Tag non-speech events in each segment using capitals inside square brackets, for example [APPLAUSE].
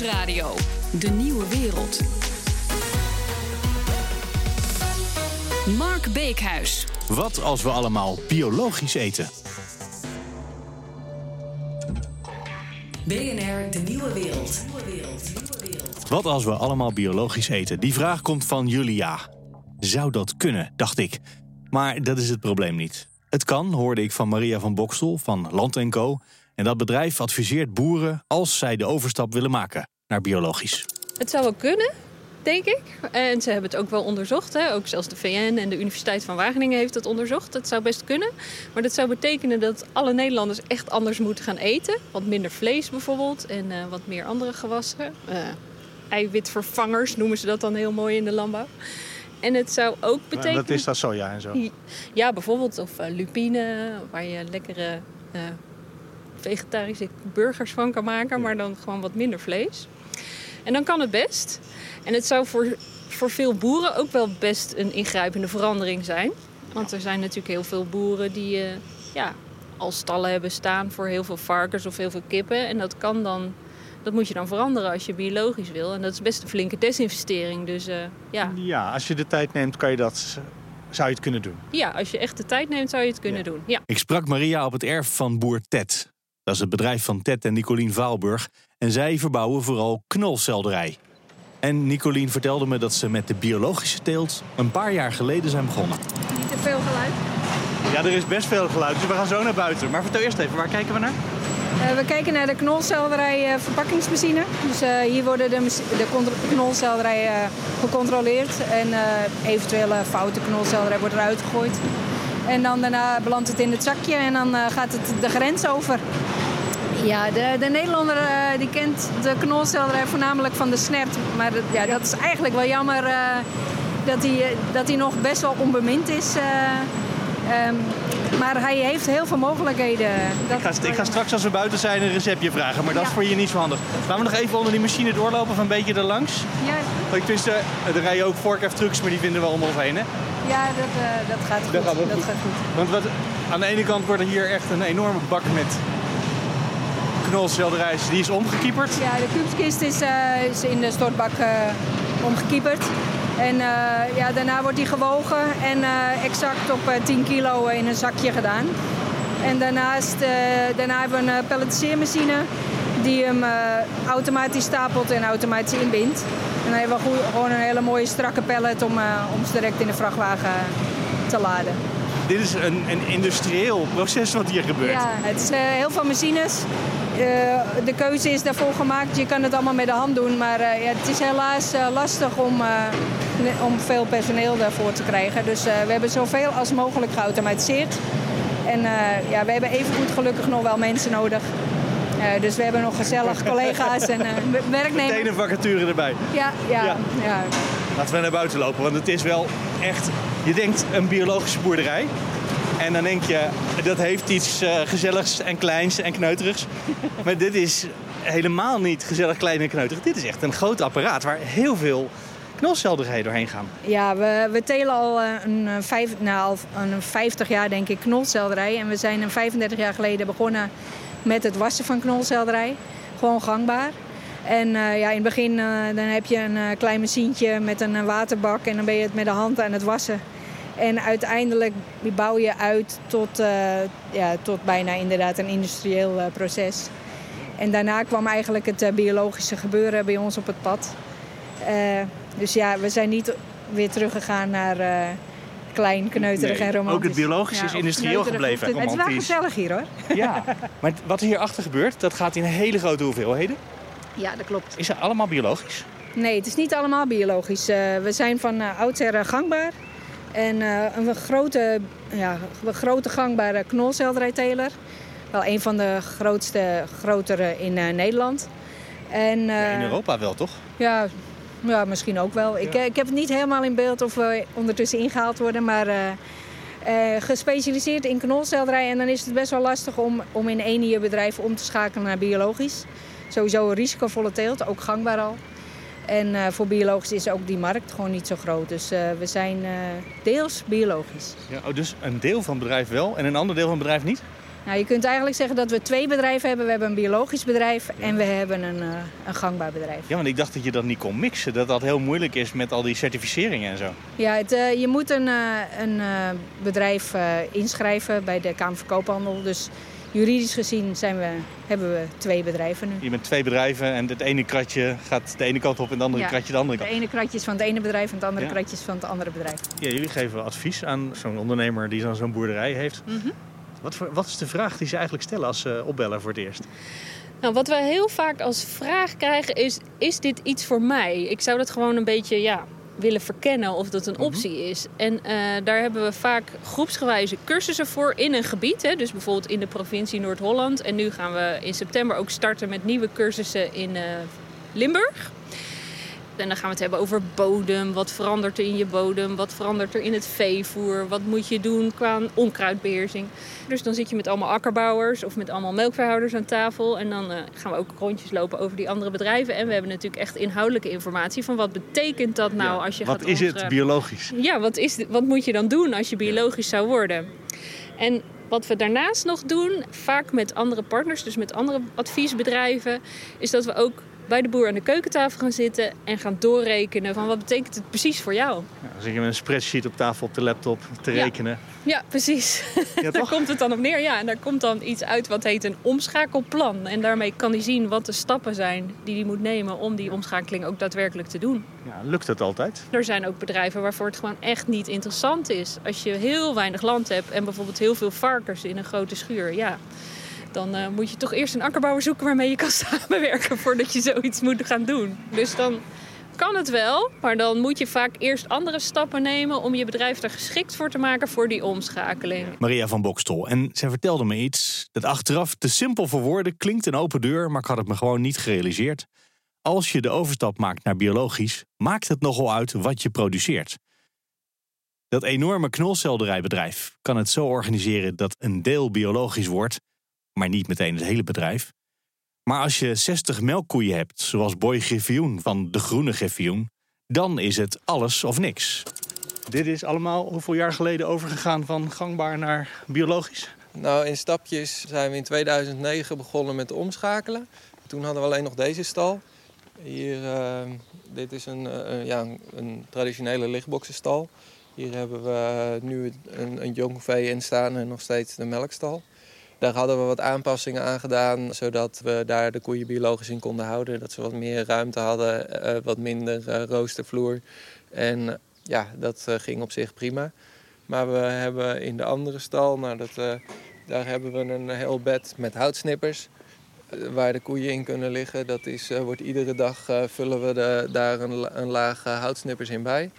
Nieuwsradio. De Nieuwe Wereld. Mark Beekhuis. Wat als we allemaal biologisch eten? BNR De Nieuwe Wereld. Wat als we allemaal biologisch eten? Die vraag komt van Julia. Zou dat kunnen, dacht ik. Maar dat is het probleem niet. Het kan, hoorde ik van Maria van Bokstel van Land Co. En dat bedrijf adviseert boeren als zij de overstap willen maken naar biologisch. Het zou wel kunnen, denk ik. En ze hebben het ook wel onderzocht. Hè. Ook zelfs de VN en de Universiteit van Wageningen heeft het onderzocht. Dat zou best kunnen. Maar dat zou betekenen dat alle Nederlanders echt anders moeten gaan eten. Wat minder vlees bijvoorbeeld en uh, wat meer andere gewassen. Uh, eiwitvervangers noemen ze dat dan heel mooi in de landbouw. En het zou ook betekenen... Dat is dat soja en zo? Ja, bijvoorbeeld. Of uh, lupine, waar je lekkere vegetarische burgers van kan maken. Maar dan gewoon wat minder vlees. En dan kan het best. En het zou voor, voor veel boeren ook wel best een ingrijpende verandering zijn. Want er zijn natuurlijk heel veel boeren die uh, ja, al stallen hebben staan voor heel veel varkens of heel veel kippen. En dat kan dan. Dat moet je dan veranderen als je biologisch wil. En dat is best een flinke desinvestering. Dus, uh, ja. ja, als je de tijd neemt, kan je dat, zou je het kunnen doen. Ja, als je echt de tijd neemt, zou je het kunnen Ja. doen. Ja. Ik sprak Maria op het erf van boer Ted. Dat is het bedrijf van Ted en Nicolien Vaalburg. En zij verbouwen vooral knolselderij. En Nicolien vertelde me dat ze met de biologische teelt een paar jaar geleden zijn begonnen. Niet te veel geluid. Ja, er is best veel geluid, dus we gaan zo naar buiten. Maar vertel eerst even, waar kijken we naar? Uh, we kijken naar de knolselderij uh, verpakkingsmachine. Dus uh, hier worden de, de knolselderij gecontroleerd. En eventuele foute knolselderij wordt eruit gegooid. En dan daarna belandt het in het zakje en dan gaat het de grens over. Ja, de, de Nederlander uh, die kent de knolselderij voornamelijk van de snert. Maar dat, ja, dat is eigenlijk wel jammer uh, dat hij dat hij nog best wel onbemind is. Uh, um, maar hij heeft heel veel mogelijkheden. Dat ik, ga, ik ga straks als we buiten zijn een receptje vragen, maar dat ja. is voor je niet zo handig. Laten we nog even onder die machine doorlopen of een beetje erlangs? Ja. Ik wist, er rijden ook forklift-trucks, maar die vinden we allemaal omheen, hè? Ja, dat, dat gaat goed. Dat, gaat, dat goed. gaat goed. Want wat, aan de ene kant wordt er hier echt een enorme bak met knolselderij. Die is omgekieperd. Ja, de kuubskist is, uh, is in de stortbak uh, omgekieperd. En ja, daarna wordt die gewogen en exact op 10 kilo in een zakje gedaan. En daarnaast daarna hebben we een pelletiseermachine die hem automatisch stapelt en automatisch inbindt. En dan hebben we goed, gewoon een hele mooie strakke pellet om, om ze direct in de vrachtwagen te laden. Dit is een, een industrieel proces wat hier gebeurt. Ja, het is heel veel machines. De keuze is daarvoor gemaakt. Je kan het allemaal met de hand doen. Maar ja, het is helaas lastig om, om veel personeel daarvoor te krijgen. Dus we hebben zoveel als mogelijk geautomatiseerd. En ja, we hebben evengoed gelukkig nog wel mensen nodig. Dus we hebben nog gezellig [LAUGHS] collega's en werknemers. Meteen een vacature erbij. Ja, ja, ja. ja. Laten we naar buiten lopen, want het is wel echt... Je denkt een biologische boerderij. En dan denk je, dat heeft iets uh, gezelligs en kleins en kneuterigs. [LAUGHS] maar dit is helemaal niet gezellig, klein en kneuterig. Dit is echt een groot apparaat waar heel veel knolselderijen doorheen gaan. Ja, we, we telen al een, vijf, nou, een 50 jaar denk ik knolselderij. En we zijn een 35 jaar geleden begonnen met het wassen van knolselderij. Gewoon gangbaar. En uh, ja, in het begin uh, dan heb je een uh, klein machientje met een waterbak en dan ben je het met de hand aan het wassen. En uiteindelijk bouw je uit tot, ja, tot bijna inderdaad een industrieel proces. En daarna kwam eigenlijk het biologische gebeuren bij ons op het pad. dus ja, we zijn niet weer teruggegaan naar klein, kneuterig nee, en romantisch. Ook het biologisch ja, is industrieel gebleven. Het, het is wel gezellig hier hoor. [LAUGHS] Ja, maar wat hierachter gebeurt, dat gaat in hele grote hoeveelheden. Ja, dat klopt. Is het allemaal biologisch? Nee, het is niet allemaal biologisch. we zijn van oudsher gangbaar. En uh, een grote, ja, een grote gangbare knolselderijteler. Wel een van de grootste, grotere in uh, Nederland. En, uh, ja, in Europa wel, toch? Ja, ja misschien ook wel. Ik, ik heb het niet helemaal in beeld of we ondertussen ingehaald worden. Maar gespecialiseerd in knolselderij. En dan is het best wel lastig om, om in één je bedrijf om te schakelen naar biologisch. Sowieso een risicovolle teelt, ook gangbaar al. En uh, voor biologisch is ook die markt gewoon niet zo groot. Dus uh, we zijn deels biologisch. Ja, oh, dus een deel van het bedrijf wel en een ander deel van het bedrijf niet? Nou, je kunt eigenlijk zeggen dat we twee bedrijven hebben. We hebben een biologisch bedrijf en we hebben een, uh, een gangbaar bedrijf. Ja, want ik dacht dat je dat niet kon mixen. Dat dat heel moeilijk is met al die certificeringen en zo. Ja, het, uh, je moet een, uh, een bedrijf inschrijven bij de Kamer van Koophandel. Dus juridisch gezien zijn we, hebben we twee bedrijven nu. Je bent twee bedrijven en het ene kratje gaat de ene kant op en het andere ja, kratje de andere kant. Het ene kratje is van het ene bedrijf en het andere ja. kratje is van het andere bedrijf. Ja, jullie geven advies aan zo'n ondernemer die dan zo'n boerderij heeft. Mhm. Mm -hmm. Wat, voor, wat is de vraag die ze eigenlijk stellen als ze opbellen voor het eerst? Nou, wat we heel vaak als vraag krijgen is: is dit iets voor mij? Ik zou dat gewoon een beetje ja, willen verkennen of dat een optie is. En uh, daar hebben we vaak groepsgewijze cursussen voor in een gebied. Hè, dus bijvoorbeeld in de provincie Noord-Holland. En nu gaan we in september ook starten met nieuwe cursussen in uh, Limburg. En dan gaan we het hebben over bodem. Wat verandert er in je bodem? Wat verandert er in het veevoer? Wat moet je doen qua onkruidbeheersing? Dus dan zit je met allemaal akkerbouwers of met allemaal melkveehouders aan tafel. En dan uh, gaan we ook rondjes lopen over die andere bedrijven. En we hebben natuurlijk echt inhoudelijke informatie van wat betekent dat nou ja, als je wat gaat Wat is het biologisch? Ja, wat, is wat moet je dan doen als je biologisch zou worden? En wat we daarnaast nog doen, vaak met andere partners, dus met andere adviesbedrijven, is dat we ook bij de boer aan de keukentafel gaan zitten en gaan doorrekenen van wat betekent het precies voor jou. Ja, dan zit je met een spreadsheet op tafel op de laptop te Ja. rekenen. Ja, precies. Ja, [LAUGHS] daar komt het dan op neer. Ja, en daar komt dan iets uit wat heet een omschakelplan. En daarmee kan hij zien wat de stappen zijn die hij moet nemen om die omschakeling ook daadwerkelijk te doen. Ja, lukt het altijd? Er zijn ook bedrijven waarvoor het gewoon echt niet interessant is. Als je heel weinig land hebt en bijvoorbeeld heel veel varkens in een grote schuur, ja. Dan uh, moet je toch eerst een akkerbouwer zoeken waarmee je kan [LAUGHS] samenwerken voordat je zoiets moet gaan doen. Dus dan kan het wel, maar dan moet je vaak eerst andere stappen nemen om je bedrijf er geschikt voor te maken voor die omschakeling. Maria van Bokstol. En zij vertelde me iets dat achteraf te simpel voor woorden klinkt een open deur, maar ik had het me gewoon niet gerealiseerd. Als je de overstap maakt naar biologisch, maakt het nogal uit wat je produceert. Dat enorme knolselderijbedrijf kan het zo organiseren dat een deel biologisch wordt, maar niet meteen het hele bedrijf. Maar als je 60 melkkoeien hebt, zoals Boy Griffioen van de Groene Griffioen, dan is het alles of niks. Dit is allemaal hoeveel jaar geleden overgegaan van gangbaar naar biologisch? Nou, in stapjes zijn we in 2009 begonnen met omschakelen. Toen hadden we alleen nog deze stal. Hier, uh, dit is een, uh, ja, een traditionele lichtboxenstal. Hier hebben we nu een, een jong vee in staan en nog steeds de melkstal. Daar hadden we wat aanpassingen aan gedaan, zodat we daar de koeien biologisch in konden houden. Dat ze wat meer ruimte hadden, uh, wat minder uh, roostervloer. En uh, ja, dat ging op zich prima. Maar we hebben in de andere stal, nou dat, daar hebben we een heel bed met houtsnippers. Waar de koeien in kunnen liggen. Dat is, wordt iedere dag vullen we de, daar een, een laag houtsnippers in bij.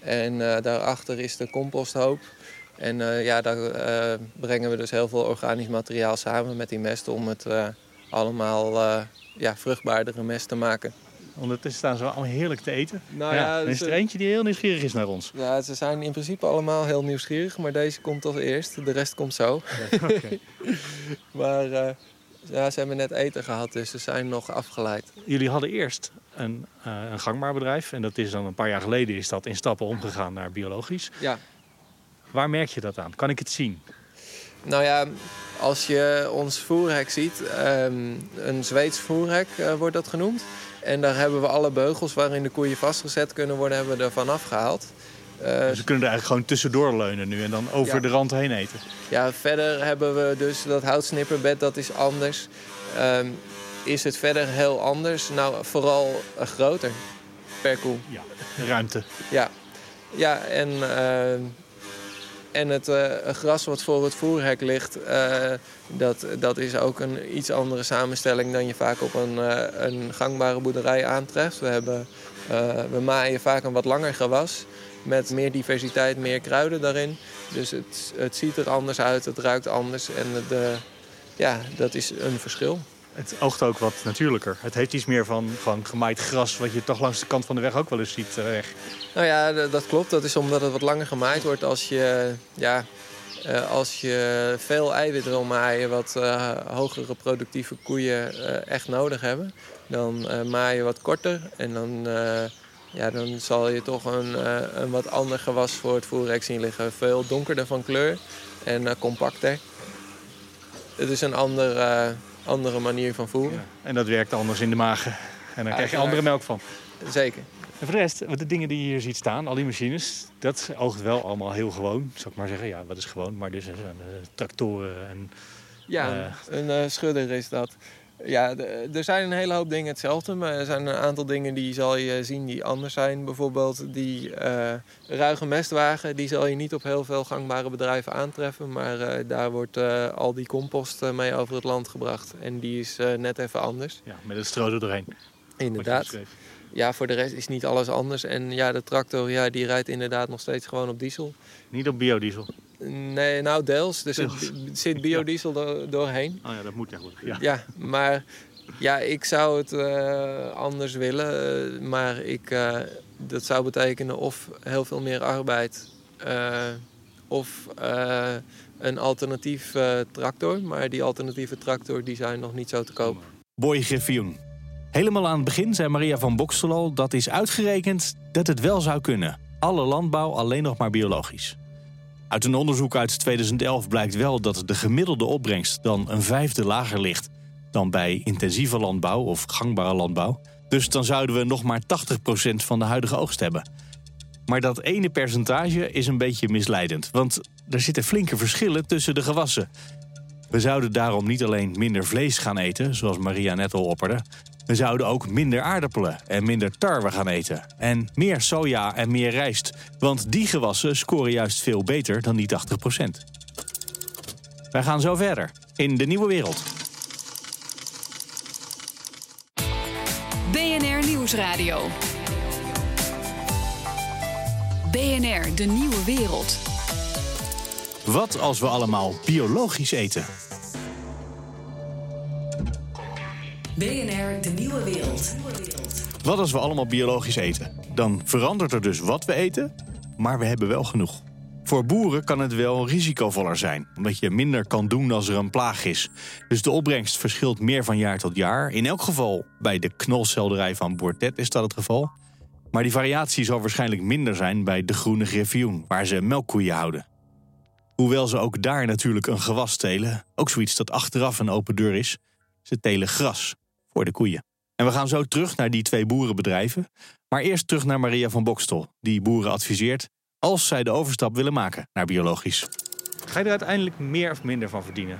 En daarachter is de composthoop. En uh, ja, daar uh, brengen we dus heel veel organisch materiaal samen met die mest om het uh, allemaal ja, vruchtbaardere mest te maken. Ondertussen staan ze allemaal heerlijk te eten. Nou ja, ja, dan is er eentje die heel nieuwsgierig is naar ons. Ja, ze zijn in principe allemaal heel nieuwsgierig, maar deze komt als eerst. De rest komt zo. Oké. [LAUGHS] Maar eh, ja, ze hebben net eten gehad, dus ze zijn nog afgeleid. Jullie hadden eerst een, eh, een gangbaar bedrijf. En dat is dan een paar jaar geleden is dat in stappen omgegaan naar biologisch. Ja, Waar merk je dat aan? Kan ik het zien? nou ja, als je ons voerhek ziet, ehm, een Zweeds voerhek eh, wordt dat genoemd. En daar hebben we alle beugels waarin de koeien vastgezet kunnen worden, hebben we ervan afgehaald. Eh, Dus ze kunnen er eigenlijk gewoon tussendoor leunen nu en dan over Ja. de rand heen eten. Ja, verder hebben we dus dat houtsnipperbed, dat is anders. Ehm, is het verder heel anders? Nou, vooral eh, groter per koe. Ja, ruimte. Ja, ja en, ehm, en het eh, gras wat voor het voerhek ligt, eh, dat, dat is ook een iets andere samenstelling dan je vaak op een, eh, een gangbare boerderij aantreft. We, hebben, we maaien vaak een wat langer gewas met meer diversiteit, meer kruiden daarin. Dus het, het ziet er anders uit, het ruikt anders en de, ja, dat is een verschil. Het oogt ook wat natuurlijker. Het heeft iets meer van, van gemaaid gras, wat je toch langs de kant van de weg ook wel eens ziet eh, weg. Nou ja, dat klopt. Dat is omdat het wat langer gemaaid wordt als je, ja, eh, als je veel eiwit wil maaien, wat eh, hogere productieve koeien eh, echt nodig hebben. Dan eh maai je wat korter en dan, eh, ja, dan zal je toch een, eh, een wat ander gewas voor het voerrek zien liggen. Veel donkerder van kleur en eh, compacter. het is een ander, eh, andere manier van voeren. En dat werkt anders in de maag. En dan krijg je andere melk van. Zeker. En voor de rest, wat de dingen die je hier ziet staan, al die machines, dat oogt wel allemaal heel gewoon. Zou ik maar zeggen, ja, wat is gewoon? Maar dus eh, tractoren en Ja, Eh. een eh, schudder is dat. Ja, er zijn een hele hoop dingen hetzelfde, maar er zijn een aantal dingen die zal je zien die anders zijn. Bijvoorbeeld die eh ruige mestwagen, die zal je niet op heel veel gangbare bedrijven aantreffen. Maar eh, daar wordt eh, al die compost mee over het land gebracht. En die is net even anders. ja, met het stro er doorheen. Inderdaad. Ja, voor de rest is niet alles anders. En ja, de tractor ja, die rijdt inderdaad nog steeds gewoon op diesel. Niet op biodiesel. Nee, nou deels. Er zit, biodiesel door- doorheen. Oh ja, dat moet eigenlijk. Ja. Ja, maar ja, ik zou het eh, anders willen. eh, maar ik, eh, dat zou betekenen of heel veel meer arbeid eh, of eh, een alternatief eh, tractor. Maar die alternatieve tractor die zijn nog niet zo te koop. Boy Griffioen. Helemaal aan het begin zei Maria van Bokstel al dat is uitgerekend dat het wel zou kunnen. Alle landbouw alleen nog maar biologisch. Uit een onderzoek uit 2011 blijkt wel dat de gemiddelde opbrengst dan een vijfde lager ligt dan bij intensieve landbouw of gangbare landbouw. Dus dan zouden we nog maar 80% van de huidige oogst hebben. Maar dat ene percentage is een beetje misleidend, want er zitten flinke verschillen tussen de gewassen. We zouden daarom niet alleen minder vlees gaan eten, zoals Maria net al opperde. We zouden ook minder aardappelen en minder tarwe gaan eten. En meer soja en meer rijst. Want die gewassen scoren juist veel beter dan die 80%. Wij gaan zo verder in de nieuwe wereld. BNR Nieuwsradio. BNR, de nieuwe wereld. Wat als we allemaal biologisch eten? BNR, de nieuwe wereld. Wat als we allemaal biologisch eten? Dan verandert er dus wat we eten, maar we hebben wel genoeg. Voor boeren kan het wel risicovoller zijn, omdat je minder kan doen als er een plaag is. Dus de opbrengst verschilt meer van jaar tot jaar. In elk geval bij de knolselderij van Boertet is dat het geval. Maar die variatie zal waarschijnlijk minder zijn bij de groene griffioen, waar ze melkkoeien houden. Hoewel ze ook daar natuurlijk een gewas telen, ook zoiets dat achteraf een open deur is. Ze telen gras voor de koeien. En we gaan zo terug naar die twee boerenbedrijven. Maar eerst terug naar Maria van Bokstel, die boeren adviseert als zij de overstap willen maken naar biologisch. Ga je er uiteindelijk meer of minder van verdienen?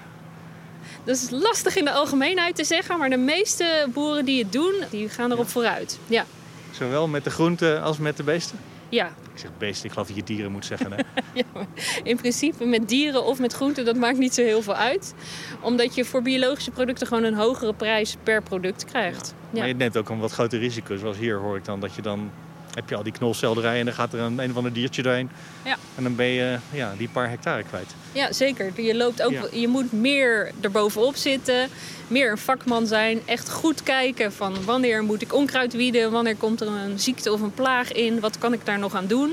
Dat is lastig in de algemeenheid te zeggen, maar de meeste boeren die het doen, die gaan erop vooruit. Ja, Zowel met de groenten als met de beesten? Ja. Ik zeg beesten, ik geloof dat je dieren moet zeggen. Hè? [LAUGHS] Ja, in principe met dieren of met groenten, dat maakt niet zo heel veel uit. Omdat je voor biologische producten gewoon een hogere prijs per product krijgt. Ja. Maar je neemt ook een wat groter risico. Zoals hier hoor ik dan dat je dan... heb je al die knolselderij en dan gaat er een, een of ander diertje doorheen. Ja. En dan ben je ja, die paar hectare kwijt. ja, zeker. Je, loopt ook, Ja. je moet meer erbovenop zitten, meer een vakman zijn. Echt goed kijken van wanneer moet ik onkruid wieden, wanneer komt er een ziekte of een plaag in, wat kan ik daar nog aan doen.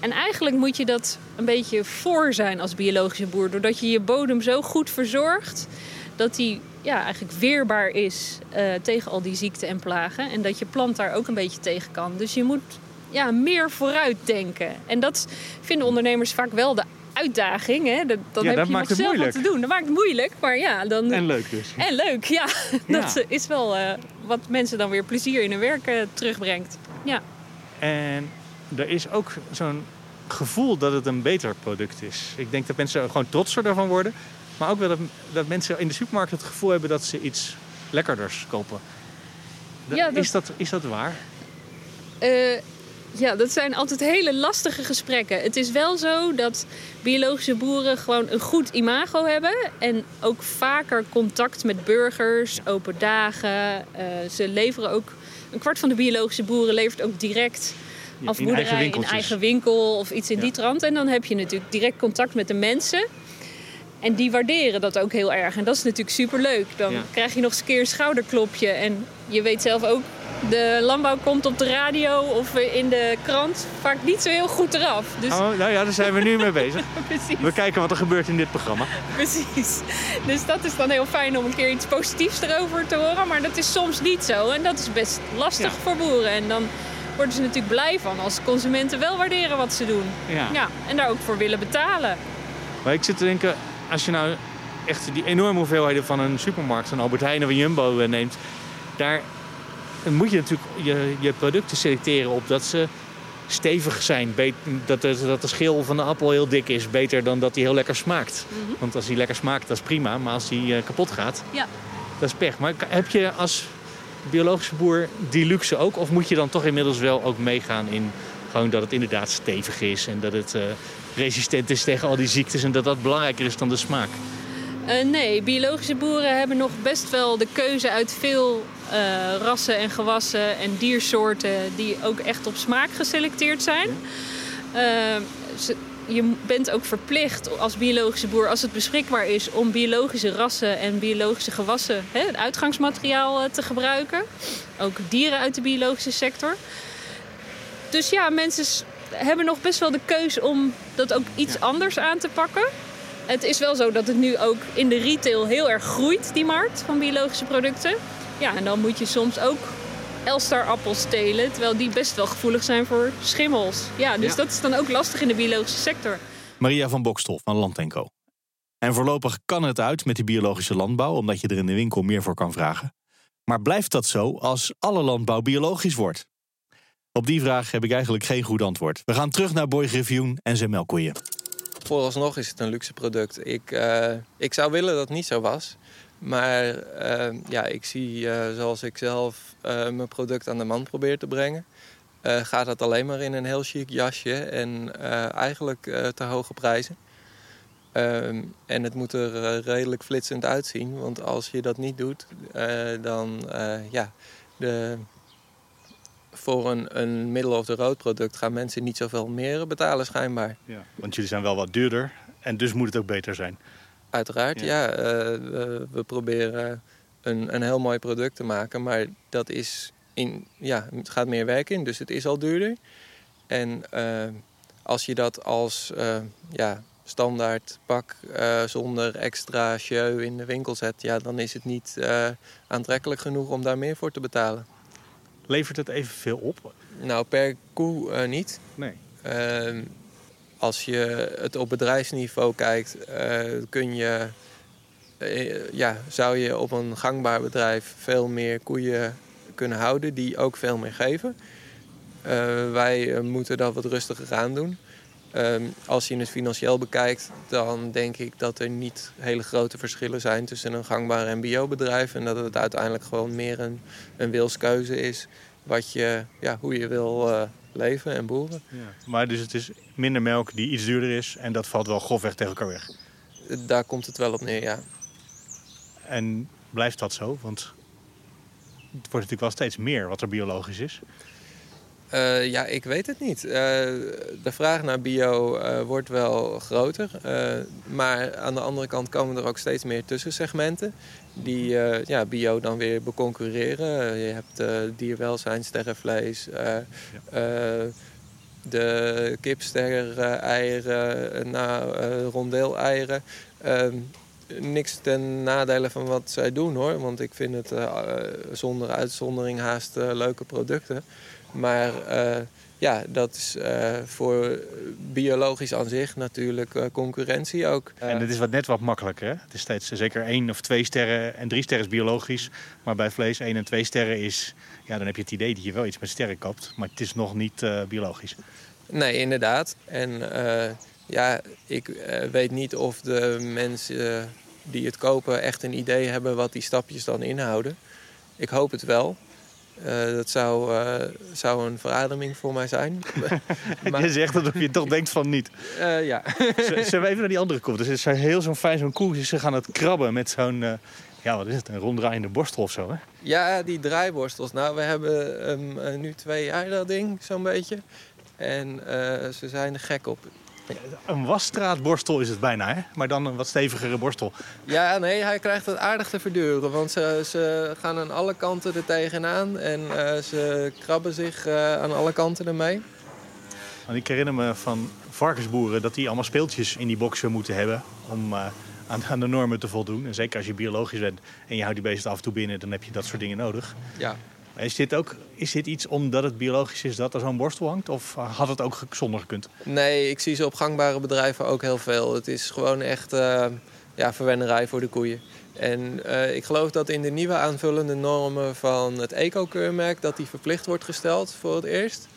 En eigenlijk moet je dat een beetje voor zijn als biologische boer. Doordat je je bodem zo goed verzorgt dat die ja, eigenlijk weerbaar is eh, tegen al die ziekten en plagen. En dat je plant daar ook een beetje tegen kan. Dus je moet ja, meer vooruit denken. En dat vinden ondernemers vaak wel de uitdaging. Hè? Dat, dan Ja, heb dat je maakt nog het zelf wat te doen. Dat maakt het moeilijk, maar ja, dan... En leuk dus. En leuk, ja. [LAUGHS] Ja. Dat is wel eh, wat mensen dan weer plezier in hun werk eh, terugbrengt. Ja. En er is ook zo'n gevoel dat het een beter product is. Ik denk dat mensen gewoon trotser daarvan worden. Maar ook wel dat, dat mensen in de supermarkt het gevoel hebben dat ze iets lekkerders kopen. Dat- Ja, dat- Is, dat, is dat waar? Eh, ja, dat zijn altijd hele lastige gesprekken. Het is wel zo dat biologische boeren gewoon een goed imago hebben. En ook vaker contact met burgers, open dagen. Eh, ze leveren ook... Een kwart van de biologische boeren levert ook direct afboerderij eigen in eigen winkel of iets in Ja. die trant. En dan heb je natuurlijk direct contact met de mensen. En die waarderen dat ook heel erg. En dat is natuurlijk superleuk. Dan Ja. krijg je nog eens een keer een schouderklopje. En je weet zelf ook, de landbouw komt op de radio of in de krant vaak niet zo heel goed eraf. Dus Oh, nou ja, daar zijn we nu mee [LAUGHS] bezig. precies, We kijken wat er gebeurt in dit programma. precies. Dus dat is dan heel fijn om een keer iets positiefs erover te horen. Maar dat is soms niet zo. En dat is best lastig Ja. voor boeren. En dan worden ze natuurlijk blij van als consumenten wel waarderen wat ze doen. Ja. Ja, en daar ook voor willen betalen. Maar ik zit te denken, als je nou echt die enorme hoeveelheden van een supermarkt, een Albert Heijn of een Jumbo eh, neemt, daar moet je natuurlijk je, je producten selecteren op dat ze stevig zijn. Dat de, dat de schil van de appel heel dik is. Beter dan dat hij heel lekker smaakt. Mhm. Want als hij lekker smaakt, dat is prima. Maar als hij eh, kapot gaat, Ja. dat is pech. Maar heb je als biologische boer die luxe ook? Of moet je dan toch inmiddels wel ook meegaan in gewoon dat het inderdaad stevig is. En dat het eh, resistent is tegen al die ziektes. En dat dat belangrijker is dan de smaak. Eh, nee, biologische boeren hebben nog best wel de keuze uit veel eh, rassen en gewassen en diersoorten die ook echt op smaak geselecteerd zijn. Eh, ze- je bent ook verplicht als biologische boer, als het beschikbaar is, om biologische rassen en biologische gewassen, hè, het uitgangsmateriaal te gebruiken. Ook dieren uit de biologische sector. Dus ja, mensen hebben nog best wel de keuze om dat ook iets anders aan te pakken. Het is wel zo dat het nu ook in de retail heel erg groeit, die markt van biologische producten. Ja, en dan moet je soms ook Elstar appels telen, terwijl die best wel gevoelig zijn voor schimmels. Ja, dus Ja. dat is dan ook lastig in de biologische sector. Maria van Bokstel van Land Co. En voorlopig kan het uit met die biologische landbouw, omdat je er in de winkel meer voor kan vragen. Maar blijft dat zo als alle landbouw biologisch wordt? Op die vraag heb ik eigenlijk geen goed antwoord. We gaan terug naar Boy Griffioen en zijn melkkoeien. Vooralsnog is het een luxe product. Ik, eh, ik zou willen dat het niet zo was. Maar eh, ja, ik zie eh, zoals ik zelf mijn product aan de man probeer te brengen. gaat het alleen maar in een heel chic jasje en eigenlijk te hoge prijzen. Ehm, en het moet er redelijk flitsend uitzien. Want als je dat niet doet, dan ja, de, voor een, een middel of de rood product gaan mensen niet zoveel meer betalen schijnbaar. Ja. Want jullie zijn wel wat duurder en dus moet het ook beter zijn. Uiteraard, Ja. ja. eh, we, we proberen een, een heel mooi product te maken, maar dat is in, ja, het gaat meer werk in, dus het is al duurder. En eh, als je dat als eh, ja, standaard pak zonder extra show in de winkel zet, ja, dan is het niet aantrekkelijk genoeg om daar meer voor te betalen. Levert het evenveel op? Nou, per koe eh, niet. Nee. Ehm, als je het op bedrijfsniveau kijkt, eh, kun je, eh, ja, zou je op een gangbaar bedrijf veel meer koeien kunnen houden die ook veel meer geven. Wij moeten dat wat rustiger aan doen. Ehm, als je het financieel bekijkt, dan denk ik dat er niet hele grote verschillen zijn tussen een gangbaar en biobedrijf. En dat het uiteindelijk gewoon meer een, een wilskeuze is wat je, ja, hoe je wil eh, leven en boeren. Maar dus het is minder melk die iets duurder is en dat valt wel grofweg tegen elkaar weg. Daar komt het wel op neer, ja. En blijft dat zo? Want het wordt natuurlijk wel steeds meer wat er biologisch is. Eh, ja, ik weet het niet. Eh, de vraag naar bio eh, wordt wel groter. Maar aan de andere kant komen er ook steeds meer tussensegmenten die ja, bio dan weer beconcurreren. Je hebt dierwelzijn, sterrenvlees, eh, de kipster-eieren, nou, rondeel-eieren. Ehm, niks ten nadele van wat zij doen hoor. Want ik vind het zonder uitzondering haast leuke producten. Maar eh, ja, dat is eh, voor biologisch aan zich natuurlijk eh, concurrentie ook. En het is wat net wat makkelijker. Hè? Het is steeds zeker één of twee sterren en drie sterren is biologisch. Maar bij vlees één en twee sterren is... Ja, dan heb je het idee dat je wel iets met sterren koopt. Maar het is nog niet biologisch. Nee, inderdaad. En ja, ik weet niet of de mensen die het kopen echt een idee hebben wat die stapjes dan inhouden. Ik hoop het wel. Eh, dat zou, eh, zou een verademing voor mij zijn. [LAUGHS] [LAUGHS] Maar- Je zegt dat je toch denkt van niet. Eh, ja. Zullen we even naar die andere koe? Dus het zo heel zo'n fijn zo'n koe. Ze gaan het krabben met zo'n... ja, wat is het? Een ronddraaiende borstel of zo, hè? Ja, die draaiborstels. Nou, we hebben hem eh, nu twee jaar, dat ding, zo'n beetje. En ze zijn er gek op. Een wasstraatborstel is het bijna, hè? Maar dan een wat stevigere borstel. Ja, nee, hij krijgt het aardig te verduren. Want ze, ze gaan aan alle kanten er tegenaan. En eh, ze krabben zich eh, aan alle kanten ermee. Want ik herinner me van varkensboeren dat die allemaal speeltjes in die boksen moeten hebben om eh, aan, aan de normen te voldoen. En zeker als je biologisch bent en je houdt die beesten af en toe binnen, dan heb je dat soort dingen nodig. Ja. Is dit, ook, is dit iets omdat het biologisch is dat er zo'n borstel hangt? Of eh, had het ook zonder gekund? Nee, ik zie ze op gangbare bedrijven ook heel veel. Het is gewoon echt eh, ja, verwennerij voor de koeien. En ik geloof dat in de nieuwe aanvullende normen van het eco-keurmerk... dat die verplicht wordt gesteld voor het eerst.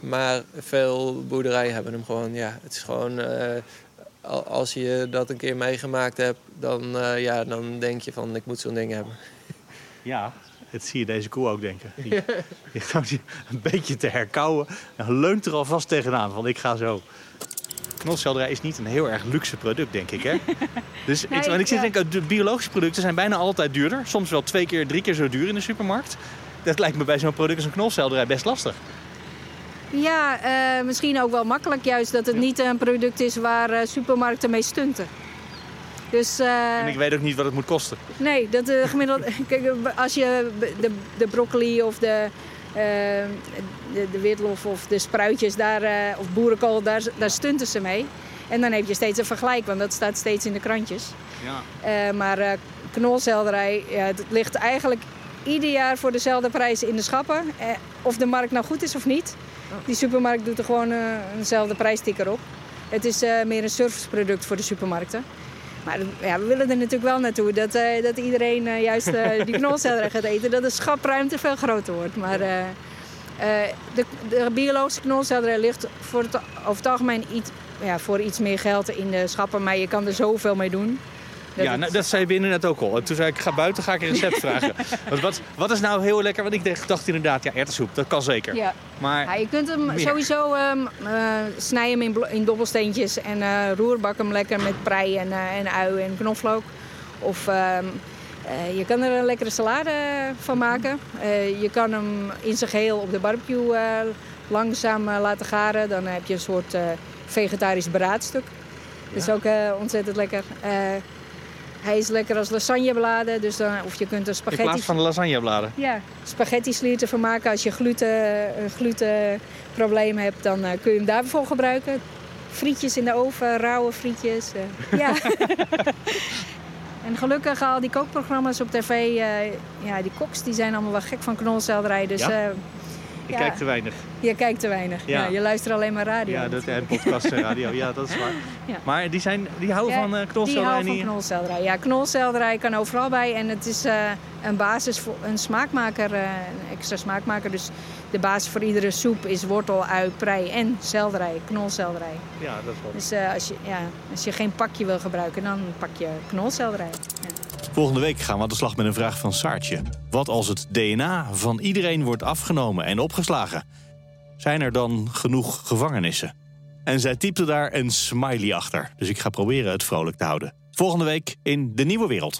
Maar veel boerderijen hebben hem gewoon, ja, het is gewoon... als je dat een keer meegemaakt hebt, dan, ja, dan denk je van ik moet zo'n ding hebben. Ja, dat zie je deze koe ook denken. Die, die een beetje te herkauwen en leunt er alvast tegenaan van ik ga zo. Knolselderij is niet een heel erg luxe product, denk ik. Hè? [LAUGHS] Dus ik, ik zit denk, de biologische producten zijn bijna altijd duurder. Soms wel twee keer, drie keer zo duur in de supermarkt. Dat lijkt me bij zo'n product als een knolselderij best lastig. Ja, uh, misschien ook wel makkelijk juist dat het niet een product is waar uh, supermarkten mee stunten. Dus, uh, en ik weet ook niet wat het moet kosten. Nee, dat uh, gemiddeld. [LAUGHS] kijk, als je de, de broccoli of de, uh, de, de witlof of de spruitjes daar, of boerenkool, daar, daar stunten ze mee. En dan heb je steeds een vergelijk, want dat staat steeds in de krantjes. Ja. maar knolselderij, ja, het ligt eigenlijk ieder jaar voor dezelfde prijs in de schappen. of de markt nou goed is of niet. Die supermarkt doet er gewoon eenzelfde prijsticker op. Het is meer een serviceproduct voor de supermarkten. Maar ja, we willen er natuurlijk wel naartoe dat, uh, dat iedereen uh, juist uh, die knolselderij [LAUGHS] gaat eten. Dat de schapruimte veel groter wordt. Maar de, de, biologische knolselderij ligt voor het, over het algemeen iets, ja, voor iets meer geld in de schappen. Maar je kan er zoveel mee doen. Dat ja, nou, dat zei binnen net ook al. En toen zei ik, ga buiten, ga ik een recept [LAUGHS] vragen. Want wat, wat is nou heel lekker? Want ik dacht inderdaad, ja, erwtensoep, dat kan zeker. Ja. Maar ja, je kunt hem sowieso um, uh, snijden in, in dobbelsteentjes en uh, roerbak hem lekker met prei en, uh, en ui en knoflook. Of um, je kan er een lekkere salade van maken. je kan hem in zijn geheel op de barbecue langzaam laten garen. Dan heb je een soort vegetarisch beraadstuk. Dat is ook ontzettend lekker. Hij is lekker als lasagnebladen, dus dan, of je kunt er spaghetti... In plaats van lasagnebladen? Ja, spaghetti slieren van maken. Als je gluten, een glutenprobleem hebt, dan uh, kun je hem daarvoor gebruiken. Frietjes in de oven, rauwe frietjes. Uh, ja. [LAUGHS] en gelukkig al die kookprogramma's op tv, uh, ja, die koks die zijn allemaal wel gek van knolselderij. Dus ja? Ik kijk te weinig. Je kijkt te weinig. Ja. je luistert alleen maar radio. Ja, dat, en podcast en [LAUGHS] radio. Ja, dat is waar. Maar die, zijn, die houden van uh, knolselderij? Die houden van knolselderij. Ja, knolselderij kan overal bij. En het is uh, een basis voor een smaakmaker, uh, een extra smaakmaker. Dus de basis voor iedere soep is wortel, ui, prei en selderij, knolselderij. Ja, dat is wel. Dus als, je, ja, als je geen pakje wil gebruiken, dan pak je knolselderij. Volgende week gaan we aan de slag met een vraag van Saartje. Wat als het DNA van iedereen wordt afgenomen en opgeslagen? Zijn er dan genoeg gevangenissen? En zij typte daar een smiley achter. Dus ik ga proberen het vrolijk te houden. Volgende week in De Nieuwe Wereld.